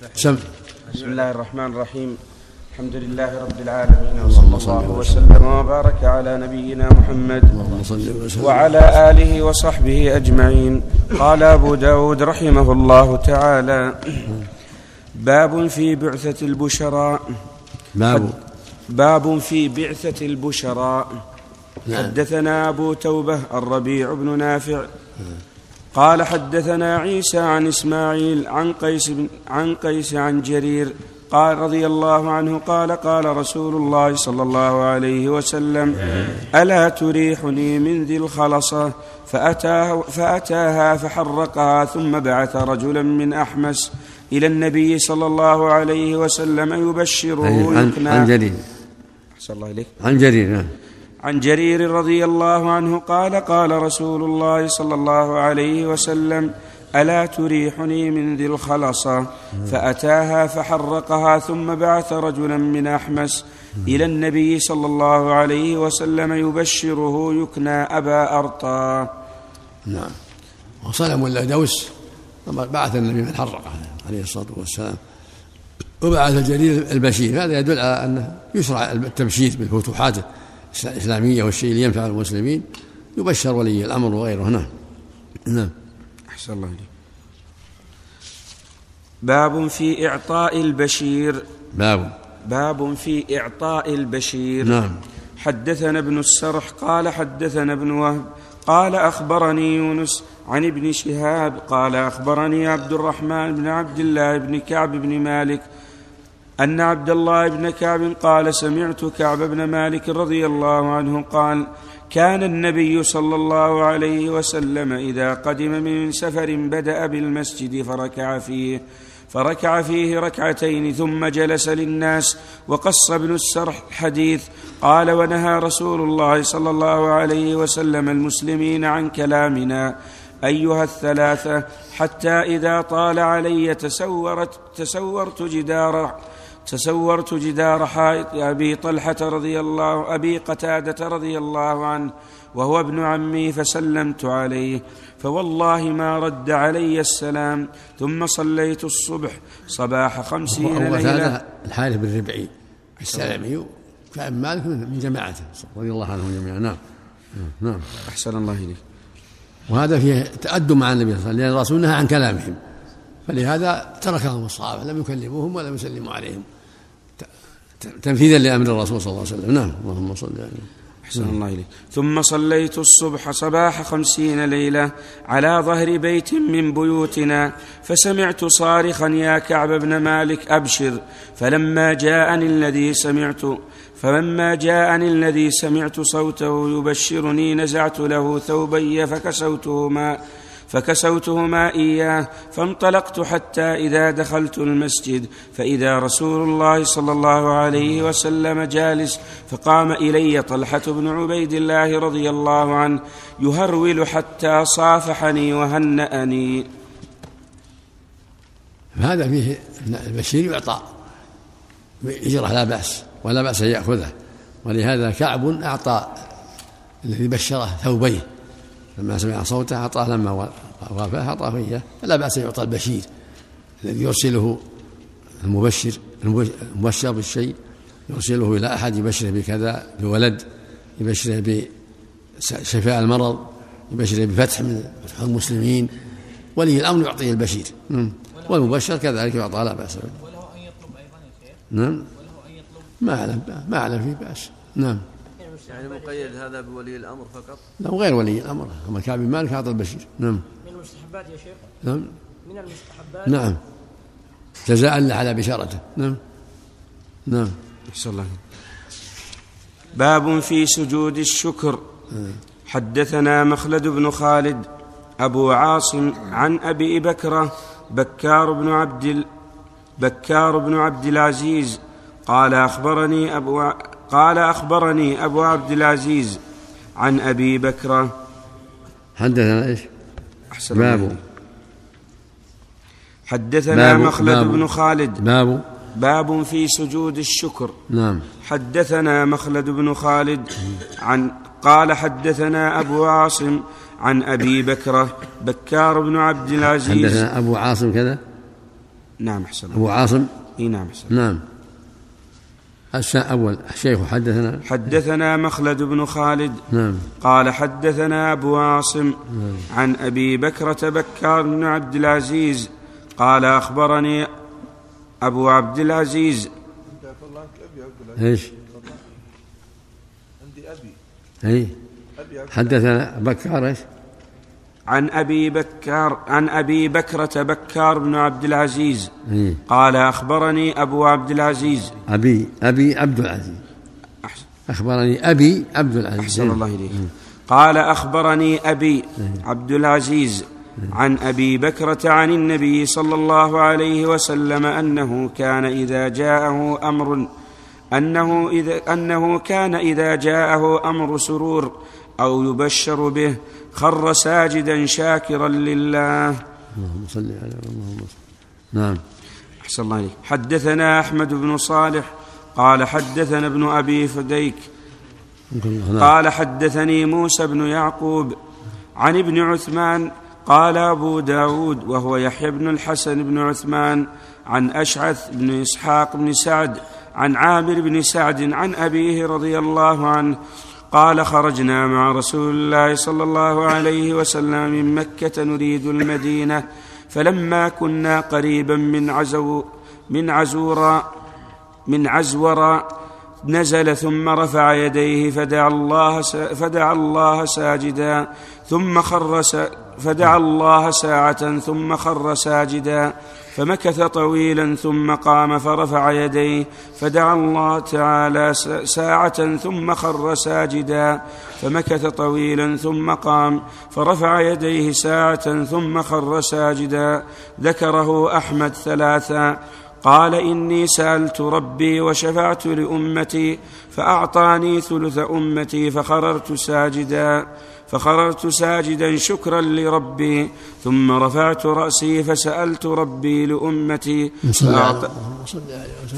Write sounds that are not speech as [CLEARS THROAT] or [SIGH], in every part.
سم. بسم الله الرحمن الرحيم. الحمد لله رب العالمين وصلى الله وسلم. وبارك على نبينا محمد وعلى آله وصحبه أجمعين. قال أبو داود رحمه الله تعالى باب في بعثة البشراء باب. باب في بعثة البشراء نعم. حدثنا أبو توبة الربيع بن نافع. قال حدثنا عيسى عن إسماعيل عن قيس بن عن قيس عن جرير قال رضي الله عنه قال قال رسول الله صلى الله عليه وسلم ألا تريحني من ذي الخلصة؟ فأتاه فأتاها فحرقها ثم بعث رجلا من أحمس إلى النبي صلى الله عليه وسلم يبشره عن, عن جرير. أحسن الله إليك. عن جرير نعم. عن جرير رضي الله عنه قال قال رسول الله صلى الله عليه وسلم ألا تريحني من ذي الخلصة؟ فأتاها فحرقها ثم بعث رجلا من أحمس إلى النبي صلى الله عليه وسلم يبشره يكنى أبا أرطى. نعم. وصنم ولا دوس بعث النبي من حرقه عليه الصلاة والسلام. وبعث جرير البشير هذا يدل على أنه يشرع التبشير بالفتوحات. الإسلامية والشيء اللي ينفع المسلمين يبشر ولي الأمر وغيره. نعم. نعم. أحسن الله إليك. باب في إعطاء البشير. باب. باب في إعطاء البشير. نعم. حدثنا ابن السرح قال حدثنا ابن وهب قال أخبرني يونس عن ابن شهاب قال أخبرني عبد الرحمن بن عبد الله بن كعب بن مالك أن عبد الله بن كعب قال سمعت كعب بن مالك رضي الله عنه قال كان النبي صلى الله عليه وسلم إذا قدم من سفر بدأ بالمسجد فركع فيه فركع فيه ركعتين ثم جلس للناس وقص ابن السرح الحديث قال ونهى رسول الله صلى الله عليه وسلم المسلمين عن كلامنا أيها الثلاثة حتى إذا طال علي تسورت تسورت جدار تسورت جدار حائط أبي طلحة رضي الله أبي قتادة رضي الله عنه وهو ابن عمي فسلمت عليه. فوالله ما رد علي السلام ثم صليت الصبح صباح خمسين هو ليلة. هذا الحارث بن ربعي السلمي كعب مالك من جماعته. رضي الله عنهم جميعا. نعم. نعم. أحسن الله إليك. وهذا فيه تأدب مع النبي صلى الله عليه وسلم لأن الرسول نهى عن كلامهم. فلهذا تركهم الصحابة لم يكلموهم ولم يسلموا عليهم. تنفيذا لأمر الرسول صلى الله عليه وسلم. نعم اللهم صل عليه أحسن الله إليك. ثم صليت الصبح صباح خمسين ليلة على ظهر بيت من بيوتنا فسمعت صارخا يا كعب بن مالك أبشر. فلما جاءني الذي سمعت فلما جاءني الذي سمعت صوته يبشرني نزعت له ثوبي فكسوتهما. فكسوتهما إياه فانطلقت حتى إذا دخلت المسجد فإذا رسول الله صلى الله عليه وسلم جالس فقام إلي طلحة بن عبيد الله رضي الله عنه يهرول حتى صافحني وهنأني. هذا فيه البشير يعطى بإجرة لا بأس ولا بأس أن يأخذه ولهذا كعب أعطى الذي بشره ثوبيه. لما سمع صوته أعطاه لما وافاه أعطاه إياه. فلا بأس أن يعطى البشير الذي يرسله المبشر المبشر بالشيء يرسله إلى أحد يبشره بكذا بولد يبشره بشفاء المرض يبشره بفتح من فتح المسلمين. ولي الأمر يعطيه البشير. نعم. والمبشر كذلك يعطى لا بأس به. وله أن يطلب أيضا يا شيخ؟ نعم. وله أن يطلب ما أعلم ما أعلم فيه بأس. نعم. يعني مقيد هذا بولي الأمر فقط؟ لا غير ولي الأمر. أما كعب بن مالك أعطى البشير. نعم. من المستحبات يا شيخ؟ نعم. من المستحبات؟ نعم. جزاء له على بشارته. نعم. نعم. أحسن الله باب في سجود الشكر. حدثنا مخلد بن خالد أبو عاصم عن أبي بكرة بكار بن عبد. بكار بن عبد العزيز قال أخبرني أبو قال أخبرني أبو عبد العزيز عن أبي بكرة حدثنا إيش؟ أحسن الله باب حدثنا باب- مخلد باب. بن خالد. باب باب في سجود الشكر. نعم. حدثنا مخلد بن خالد عن قال حدثنا أبو عاصم عن أبي بكرة بكار بن عبد العزيز. حدثنا أبو عاصم كذا؟ نعم أحسن أبو عاصم؟ إي نعم أحسن نعم. أول الشيخ حدثنا. حدثنا مخلد بن خالد. نعم. قال حدثنا أبو عاصم عن أبي بكرة بكار بن عبد العزيز. قال أخبرني أبو عبد العزيز. إيش؟ عندي أبي. عبد حدثنا بكار إيش؟ عن أبي بكار عن أبي بكرة بكار بن عبد العزيز. اي قال أخبرني أبو عبد العزيز. أبي أبي عبد العزيز. أحسن, أخبرني أبي عبد العزيز. أحسن الله إليك. قال أخبرني أبي عبد العزيز عن أبي بكرة عن النبي صلى الله عليه وسلم أنه كان إذا جاءه أمر أنه إذا أنه كان إذا جاءه أمر سرور. أو يبشر به خر ساجدا شاكرا لله. اللهم صل على اللهم صل نعم. أحسن الله عليك حدثنا أحمد بن صالح قال حدثنا ابن أبي فديك نعم. قال حدثني موسى بن يعقوب عن ابن عثمان قال أبو داود وهو يحيى بن الحسن بن عثمان عن أشعث بن إسحاق بن سعد عن عامر بن سعد عن أبيه رضي الله عنه قال خرجنا مع رسول الله صلى الله عليه وسلم من مكة نريد المدينة فلما كنا قريبا من عزو من عزورا من عزورا نزل ثم رفع يديه فدعا الله فدعا الله ساجدا ثم خر فدعا الله ساعة ثم خر ساجدا. فمكث طويلا ثم قام فرفع يديه فدعا الله تعالى ساعة ثم خر ساجدا. فمكث طويلا ثم قام فرفع يديه ساعة ثم خر ساجدا. ذكره أحمد ثلاثا. قال إني سألت ربي وشفعت لأمتي فأعطاني ثلث أمتي فخررت ساجدا. فخررت ساجدا شكرا لربي ثم رفعت رأسي فسألت ربي لأمتي فأعط...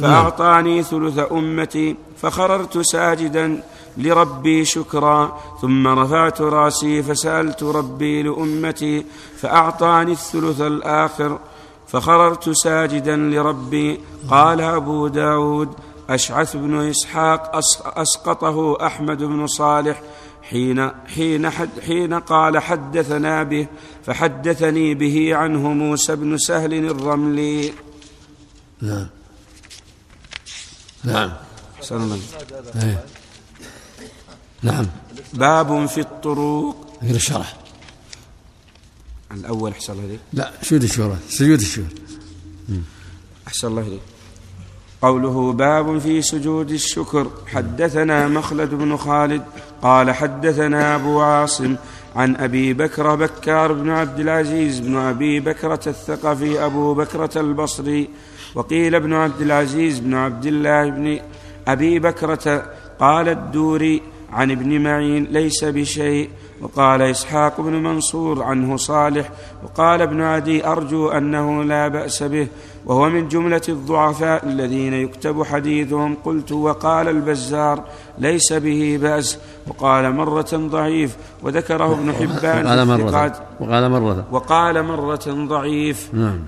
فأعطاني ثلث أمتي فخررت ساجدا لربي شكرا ثم رفعت رأسي فسألت ربي لأمتي فأعطاني الثلث الآخر فخررت ساجدا لربي قال أبو داود أشعث بن إسحاق أس- أسقطه أحمد بن صالح حين حين حد حين قال حدثنا به فحدثني به عنه موسى بن سهل الرملي. نعم. نعم. الله إيه. نعم. باب في الطرق. غير الشرح الأول أحسن الله إليك. لا سجود الشورى سجود الشورى. أحسن الله إليك. قوله باب في سجود الشكر. حدثنا مخلد بن خالد قال حدثنا أبو عاصم عن أبي بكر بكار بن عبد العزيز بن أبي بكرة الثقفي أبو بكرة البصري وقيل ابن عبد العزيز بن عبد الله بن أبي بكرة قال الدوري عن ابن معين ليس بشيء وقال إسحاق بن منصور عنه صالح وقال ابن عدي أرجو أنه لا بأس به وهو من جملة الضعفاء الذين يكتب حديثهم قلت وقال البزار ليس به بأس وقال مرة ضعيف وذكره ابن حبان وقال في مرة الثقات. وقال مرة. وقال مرة ضعيف. نعم.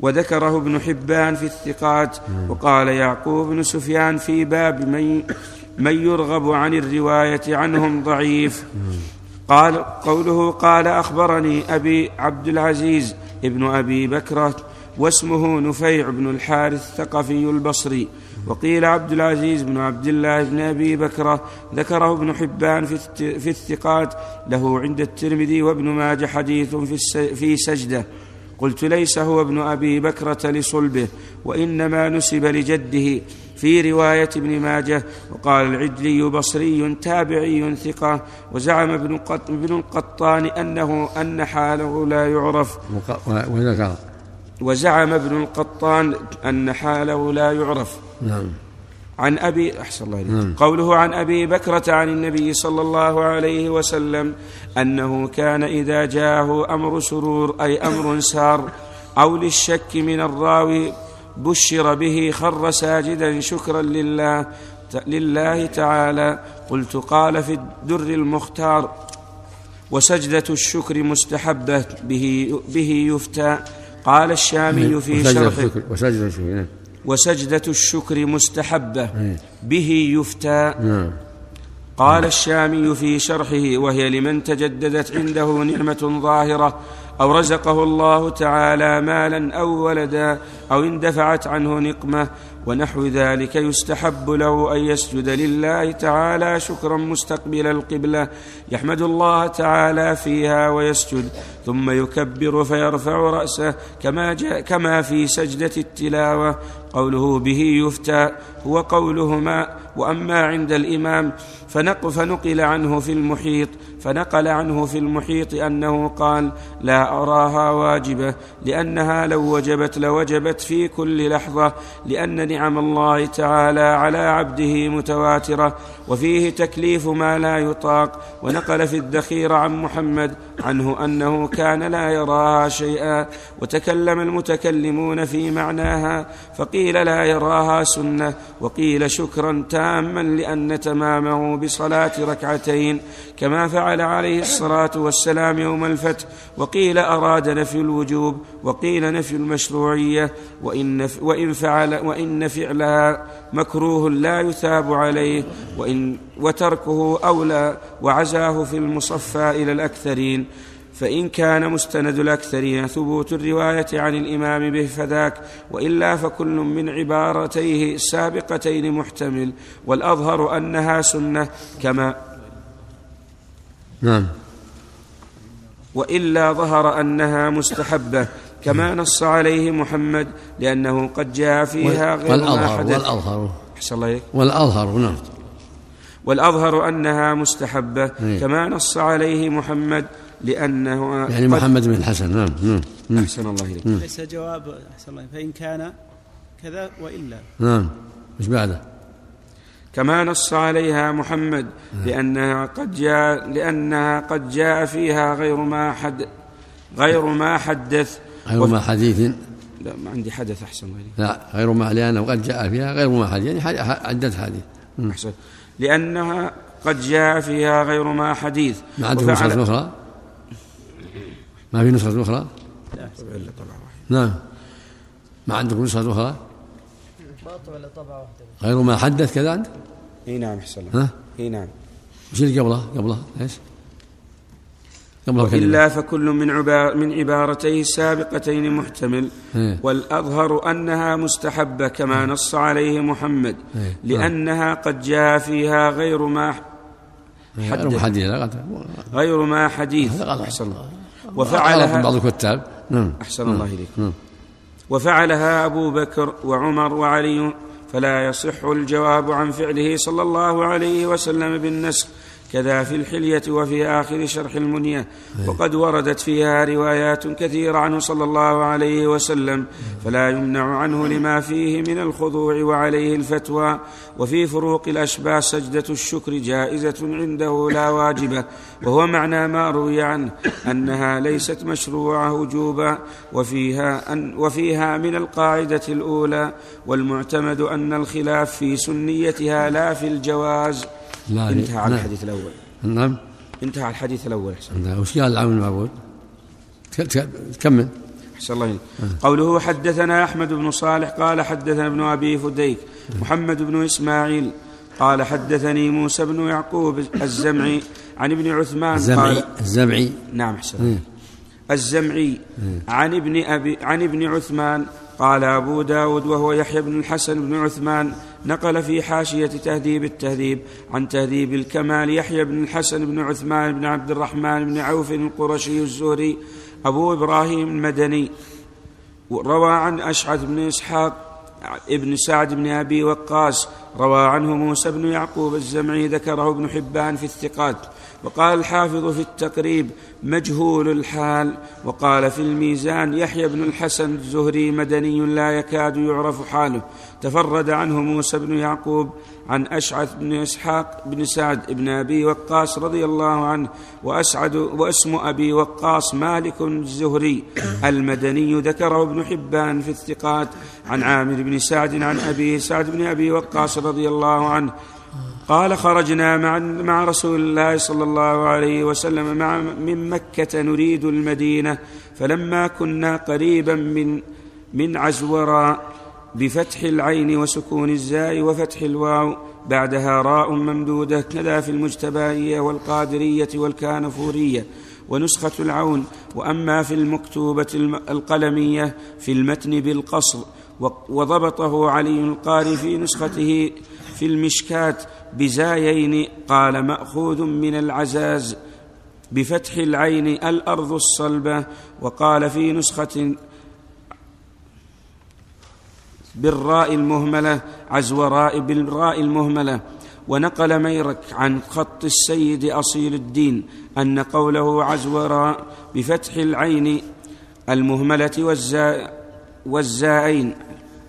وذكره ابن حبان في الثقات. وقال يعقوب بن سفيان في باب من من يرغب عن الرواية عنهم ضعيف. قال قوله قال أخبرني أبي عبد العزيز ابن أبي بكرة واسمه نفيع بن الحارث الثقفي البصري. وقيل عبد العزيز بن عبد الله بن أبي بكرة ذكره ابن حبان في الثقات. له عند الترمذي وابن ماجه حديث في سجدة. قلت ليس هو ابن أبي بكرة لصلبه وإنما نسب لجده في رواية ابن ماجه. وقال العجلي بصري تابعي ثقة. وزعم ابن ابن القطان أنه أن حاله لا يعرف. وذكر وزعم ابن القطان أن حاله لا يعرف. نعم. عن أبي أحسن الله نعم. قوله عن أبي بكرة عن النبي صلى الله عليه وسلم أنه كان إذا جاءه أمر سرور أي أمر سار أو للشك من الراوي بشر به خر ساجدا شكرا لله لله تعالى. قلت قال في الدر المختار وسجدة الشكر مستحبة به, به يفتى. قال الشامي في شرحه وسجدة الشكر نعم. وسجدة الشكر مستحبة إيه. به يفتى. نعم. قال الشامي في شرحه وهي لمن تجددت عنده نعمة ظاهرة أو رزقه الله تعالى مالا أو ولدا أو اندفعت عنه نقمة ونحو ذلك يستحب له أن يسجد لله تعالى شكرا مستقبل القبلة يحمد الله تعالى فيها ويسجد ثم يكبر فيرفع رأسه كما, جاء كما في سجدة التلاوة قوله به يفتى هو قولهما وأما عند الإمام فنق فنقل عنه في المحيط فنقل عنه في المحيط أنه قال لا أراها واجبة لأنها لو وجبت لوجبت في كل لحظة لأن نعم الله تعالى على عبده متواترة وفيه تكليف ما لا يطاق. ونقل في الذخير عن محمد عنه أنه كان لا يراها شيئا وتكلم المتكلمون في معناها فقيل لا يراها سنة وقيل شكرا تاما لأن تمامه بصلاة ركعتين كما فعل عليه الصلاة والسلام يوم الفتح وقيل أراد نفي الوجوب وقيل نفي المشروعية وإن وإن فعل وإن فعلها مكروه لا يثاب عليه وإن وتركه أولى وعزاه في المصفى إلى الأكثرين. فإن كان مستند الأكثرين ثبوت الرواية عن الإمام به فذاك وإلا فكل من عبارتيه السابقتين محتمل والأظهر أنها سنة كما نعم. وإلا ظهر أنها مستحبة كما نص عليه محمد لأنه قد جاء فيها غير ما والأظهر حدث والأظهر. أحسن الله إليك. والأظهر نعم. والأظهر أنها مستحبة إيه. كما نص عليه محمد لأنه يعني محمد بن الحسن نعم نعم. نعم. أحسن الله إليك. ليس جواب أحسن الله فإن كان كذا وإلا. نعم. إيش بعده؟ كما نص عليها محمد لأنها قد جاء لأنها قد جاء فيها غير ما حد غير ما حدث غير ما حديث لا ما عندي حدث أحسن إليك لا غير ما لأنه قد جاء فيها غير ما حديث يعني عدة حديث. أحسن لأنها قد جاء فيها غير ما حديث ما عندكم نسخة أخرى؟ ما في نسخة أخرى؟ إلا طبعا. نعم ما عندكم نسخة أخرى؟ باطل إلا طبعه واحدة غير ما حدث كذا عندك؟ إي نعم الله. ها؟ إي نعم. وش اللي قبله؟ قبله إيش؟ قبله إلا فكل من عبا من عبارتيه السابقتين محتمل. إيه. والأظهر أنها مستحبة كما نص عليه محمد إيه. لأنها قد جاء فيها غير ما غير حديث غير ما حديث. هذا غلط. أحسن الله. وفعلها بعض الكتاب. نعم. أحسن الله إليك. نعم. وفعلها أبو بكر وعمر وعلي فلا يصح الجواب عن فعله صلى الله عليه وسلم بالنسخ كذا في الحلية وفي آخر شرح المنية. وقد وردت فيها روايات كثيرة عنه صلى الله عليه وسلم فلا يمنع عنه لما فيه من الخضوع وعليه الفتوى. وفي فروق الأشباه سجدة الشكر جائزة عنده لا واجبة وهو معنى ما روي عنه أنها ليست مشروعة وجوبا وفيها أن وفيها من القاعدة الأولى والمعتمد أن الخلاف في سنيتها لا في الجواز. لا انتهى على. الحديث الأول. نعم. انتهى على الحديث الأول أحسن. نعم. وش قال العون المعبود؟ كمل. أحسن الله إليك. قوله حدثنا أحمد بن صالح قال حدثنا ابن أبي فديك محمد بن إسماعيل قال حدثني موسى بن يعقوب الزمعي عن ابن عثمان الزمعي قال الزمعي. نعم أحسن. الزمعي عن ابن أبي عن ابن عثمان قال أبو داود وهو يحيى بن الحسن بن عثمان نقل في حاشية تهذيب التهذيب عن تهذيب الكمال يحيى بن الحسن بن عثمان بن عبد الرحمن بن عوف القرشي الزهري أبو إبراهيم المدني روى عن أشعث بن إسحاق ابن سعد بن أبي وقاص روى عنه موسى بن يعقوب الزمعي ذكره ابن حبان في الثقات وقال الحافظ في التقريب مجهول الحال. وقال في الميزان يحيى بن الحسن الزهري مدني لا يكاد يعرف حاله. تفرد عنه موسى بن يعقوب عن أشعث بن إسحاق بن سعد بن أبي وقاص رضي الله عنه وأسعد واسم أبي وقاص مالك الزهري المدني ذكره ابن حبان في الثقات عن عامر بن سعد عن أبي سعد بن أبي وقاص رضي الله عنه. قال خرجنا مع مع رسول الله صلى الله عليه وسلم مع من مكة نريد المدينة فلما كنا قريبا من من عزوراء بفتح العين وسكون الزاء وفتح الواو بعدها راء ممدودة كذا في المجتبائية والقادرية والكانفورية ونسخة العون وأما في المكتوبة القلمية في المتن بالقصر وضبطه علي القاري في نسخته في المشكات بزايين قال مأخوذ من العزاز بفتح العين الأرض الصلبة وقال في نسخة بالراء المهملة عزوراء بالراء المهملة ونقل ميرك عن خط السيد أصيل الدين أن قوله عزوراء بفتح العين المهملة والزاء والزائين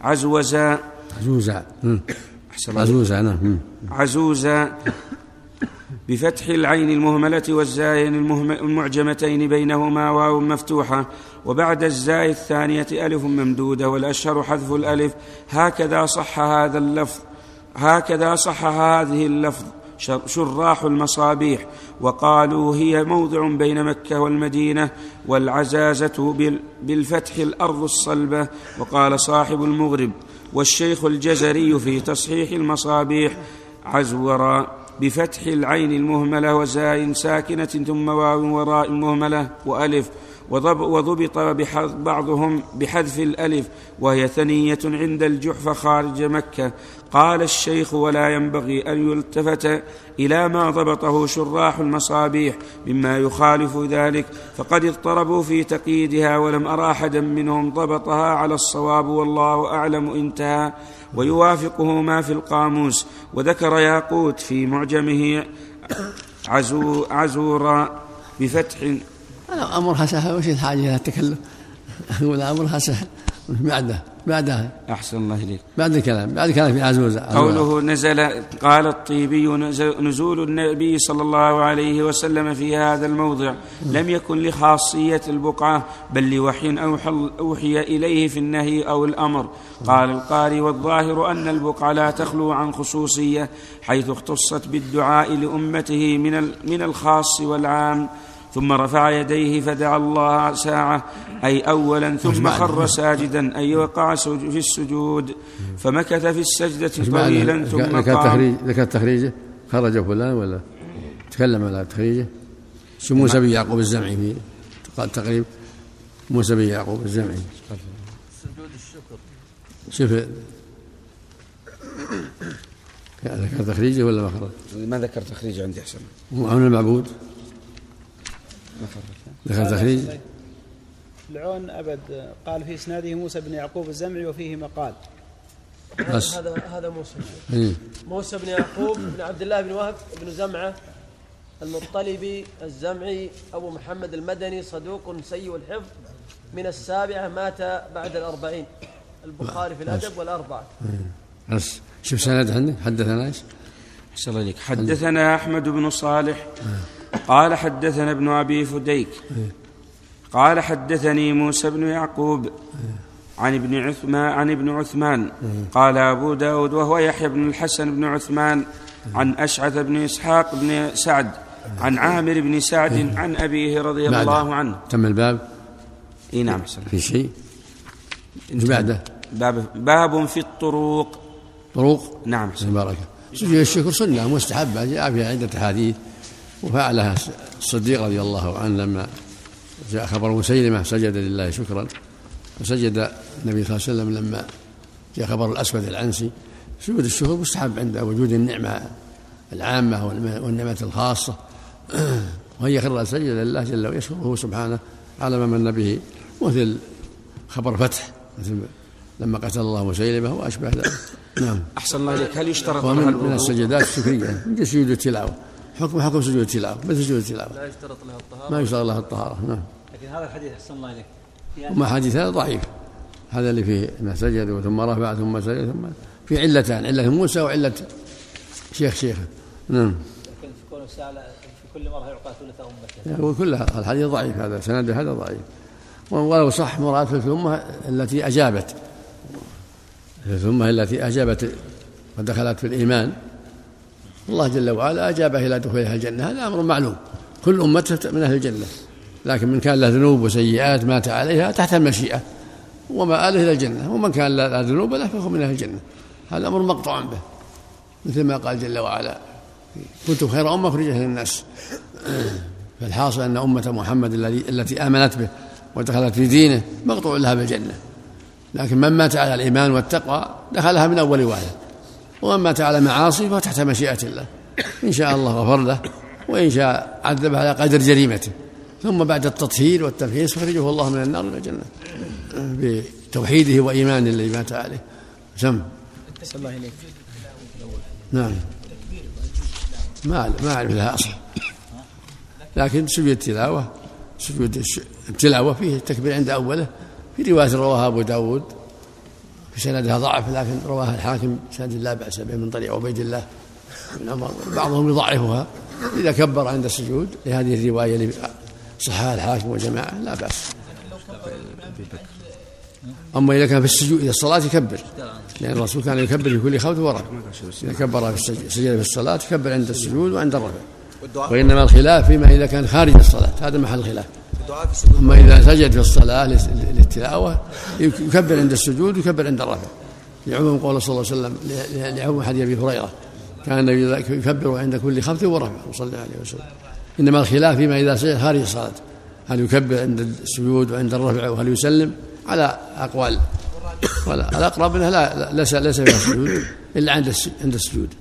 عزوزا. عزوزا. عزوزا نعم. عزوزا. بفتح العين المهملة والزاين المعجمتين بينهما واو مفتوحة وبعد الزاي الثانية ألف ممدودة والأشهر حذف الألف. هكذا صح هذا اللفظ. هكذا صح هذه اللفظ. شراح المصابيح. وقالوا هي موضع بين مكة والمدينة والعزازة بالفتح الأرض الصلبة. وقال صاحب المغرب والشيخ الجزري في تصحيح المصابيح عزورا بفتح العين المهملة وزاء ساكنة ثم واو وراء مهملة وألف. وضبط بعضهم بحذف الألف وهي ثنية عند الجحفة خارج مكة. قال الشيخ ولا ينبغي أن يلتفت إلى ما ضبطه شراح المصابيح مما يخالف ذلك. فقد اضطربوا في تقييدها ولم أرى أحدا منهم ضبطها على الصواب والله أعلم انتهى. ويوافقه ما في القاموس. وذكر ياقوت في معجمه عزو عزورا بفتح أمرها سهل وش الحاجة إلى التكلف أقول أمرها سهل بعده بعدها أحسن الله إليك. بعد الكلام بعد الكلام في عزوزة قوله نزل قال الطيبي نزول النبي صلى الله عليه وسلم في هذا الموضع. لم يكن لخاصية البقعة بل لوحي أوحي إليه في النهي أو الأمر. قال القاري والظاهر أن البقعة لا تخلو عن خصوصية حيث اختصت بالدعاء لأمته من من الخاص والعام. ثم رفع يديه فدعا الله ساعة أي أولا ثم خر ساجدا أي وقع في السجود. فمكث في السجدة طويلا ثم قام. ذكر تخريجه خرج فلان ولا؟ تكلم على تخريجه شو موسى بن يعقوب الزمعي في قال تقريب؟ موسى بن يعقوب الزمعي. سجود الشكر. شوف. ذكر تخريجه ولا ما خرج؟ ما ذكر تخريجه عندي احسن هو المعبود. تخريج العون أبد. قال في إسناده موسى بن يعقوب الزمعي وفيه مقال. بس. هذا هذا موسى. إيه؟ موسى بن يعقوب بن عبد الله بن وهب بن زمعة المطلبي الزمعي أبو محمد المدني صدوق سيء الحفظ من السابعة مات بعد الأربعين. البخاري في الأدب والأربعة. إيه. بس. شوف سند عندك حدثنا إيش؟ الله عليك حدثنا أحمد بن صالح. آه. قال حدثنا ابن أبي فديك. قال حدثني موسى بن يعقوب عن ابن عثمان عن ابن عثمان. قال أبو داود وهو يحيى بن الحسن بن عثمان عن أشعث بن إسحاق بن سعد عن عامر بن سعد عن أبيه رضي الله عنه. تم الباب؟ إي نعم في شيء؟ بعده؟ باب باب في الطروق. طروق؟ نعم بارك سجود الشكر سنة مستحبة جاء فيها عدة أحاديث. وفعلها الصديق رضي الله عنه لما جاء خبر مسيلمة سجد لله شكرا. وسجد النبي صلى الله عليه وسلم لما جاء خبر الأسود العنسي. سجود الشكر مستحب عند وجود النعمة العامة والنعمة الخاصة. [CLEARS THROAT] وهي خر سجد لله جل ويشكره سبحانه على ما من به مثل خبر فتح مثل لما قتل الله مسيلمة وأشبه ذلك. نعم. أحسن الله إليك. هل يشترط ومن من السجدات الشكرية من سجود التلاوة. حكم حكم سجود التلاوة. مثل سجود التلاوة. لا يشترط لها الطهارة. ما يشترط لها الطهارة نعم. لكن هذا الحديث أحسن الله إليك. وما حديث هذا ضعيف. هذا اللي فيه انه سجد ثم رفع ثم سجد ثم في علتان علة موسى وعلة شيخ شيخه. نعم. لكن في كل في كل مرة يعطى ثلث أمته. يعني هو كلها الحديث ضعيف هذا سند هذا ضعيف. ولو صح مراد في الأمة التي أجابت. الأمة التي أجابت ودخلت في الإيمان. الله جل وعلا أجابه إلى دخولها الجنة. هذا أمر معلوم. كل أمته من أهل الجنة. لكن من كان له ذنوب وسيئات مات عليها تحت المشيئة. وما آله إلى الجنة. ومن كان لا ذنوب له فهو من أهل الجنة. هذا أمر مقطوع به. مثل ما قال جل وعلا كنتم خير أمة أخرجت للناس. [CLEARS THROAT] فالحاصل أن أمة محمد التي آمنت به ودخلت في دينه مقطوع لها بالجنة. لكن من مات على الإيمان والتقوى دخلها من أول واحد ومن مات على معاصي فهو تحت مشيئة الله إن شاء الله غفر له وإن شاء عذبه على قدر جريمته. ثم بعد التطهير والتمحيص فخرجه الله من النار إلى الجنة بتوحيده وإيمانه الذي مات عليه. سم. نعم. ما ما أعرف لها أصل لكن سجود التلاوة سجود التلاوة فيه التكبير عند أوله في رواية رواها أبو داود في سندها ضعف لكن رواها الحاكم سند لا بأس به من طريق عبيد الله. بن عمر بعضهم يضعفها إذا كبر عند السجود لهذه الرواية اللي صحها الحاكم وجماعة لا بأس. أما إذا كان في السجود إذا الصلاة يكبر لأن الرسول كان يكبر في كل خوف ورفع إذا كبر في السجود في الصلاة يكبر عند السجود وعند الرفع وإنما الخلاف فيما إذا كان خارج الصلاة هذا محل الخلاف أما إذا سجد في الصلاة للتلاوة يكبر عند السجود ويكبر عند الرفع لعموم قول صلى الله عليه وسلم لعموم حديث أبي هريرة. كان النبي يكبر عند كل خمس ورفع صلى الله عليه وسلم. إنما الخلاف فيما إذا سجد خارج الصلاة. هل يكبر عند السجود وعند الرفع وهل يسلم؟ على أقوال. الأقرب أنه لا ليس ليس فيها سجود إلا عند عند السجود.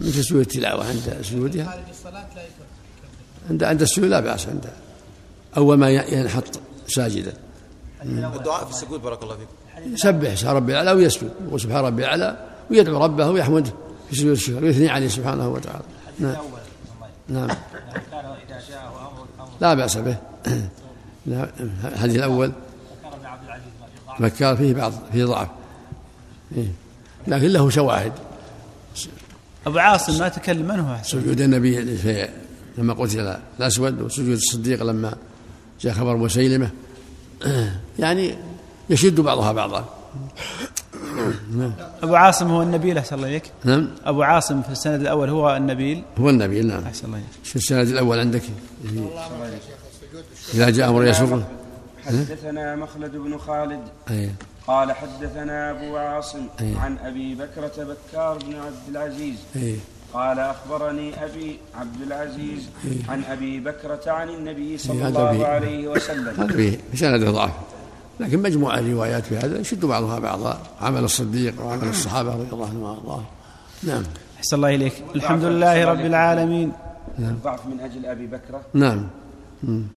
مثل سجود التلاوة عند سجودها. عند عند السجود لا بأس عند أول ما ينحط ساجدا. الدعاء في السجود بارك الله فيكم يسبح اسم ربي الأعلى ويسجد. يقول سبحان ربي الأعلى ويدعو ربه ويحمده في سجود الشكر ويثني عليه سبحانه وتعالى. نعم. نعم. لا بأس به. الحديث الأول. بكار فيه بعض فيه ضعف. إيه. لكن له شواهد. أبو عاصم ما تكلم من هو سجود النبي في لما قتل الأسود وسجود الصديق لما جاء خبر مسيلمة. يعني يشد بعضها بعضا. نعم. أبو عاصم هو النبيل أحسن الله إليك. نعم. أبو عاصم في السند الأول هو النبيل. هو النبيل نعم. أحسن الله إليك. في السند الأول عندك. إذا جاء أمر يسره حدثنا مخلد بن خالد. أيه. قال حدثنا أبو عاصم أيه. عن أبي بكرة بكار بن عبد العزيز. أيه. قال أخبرني أبي عبد العزيز. عن أبي بكرة عن النبي صلى الله عليه وسلم. هذا فيه سند ضعف لكن مجموعة الروايات في هذا يشد بعضها بعضا عمل الصديق وعمل الصحابة رضي الله عنهم وأرضاهم. نعم. أحسن الله إليك. الحمد لله رب العالمين. الضعف من أجل أبي بكرة. نعم.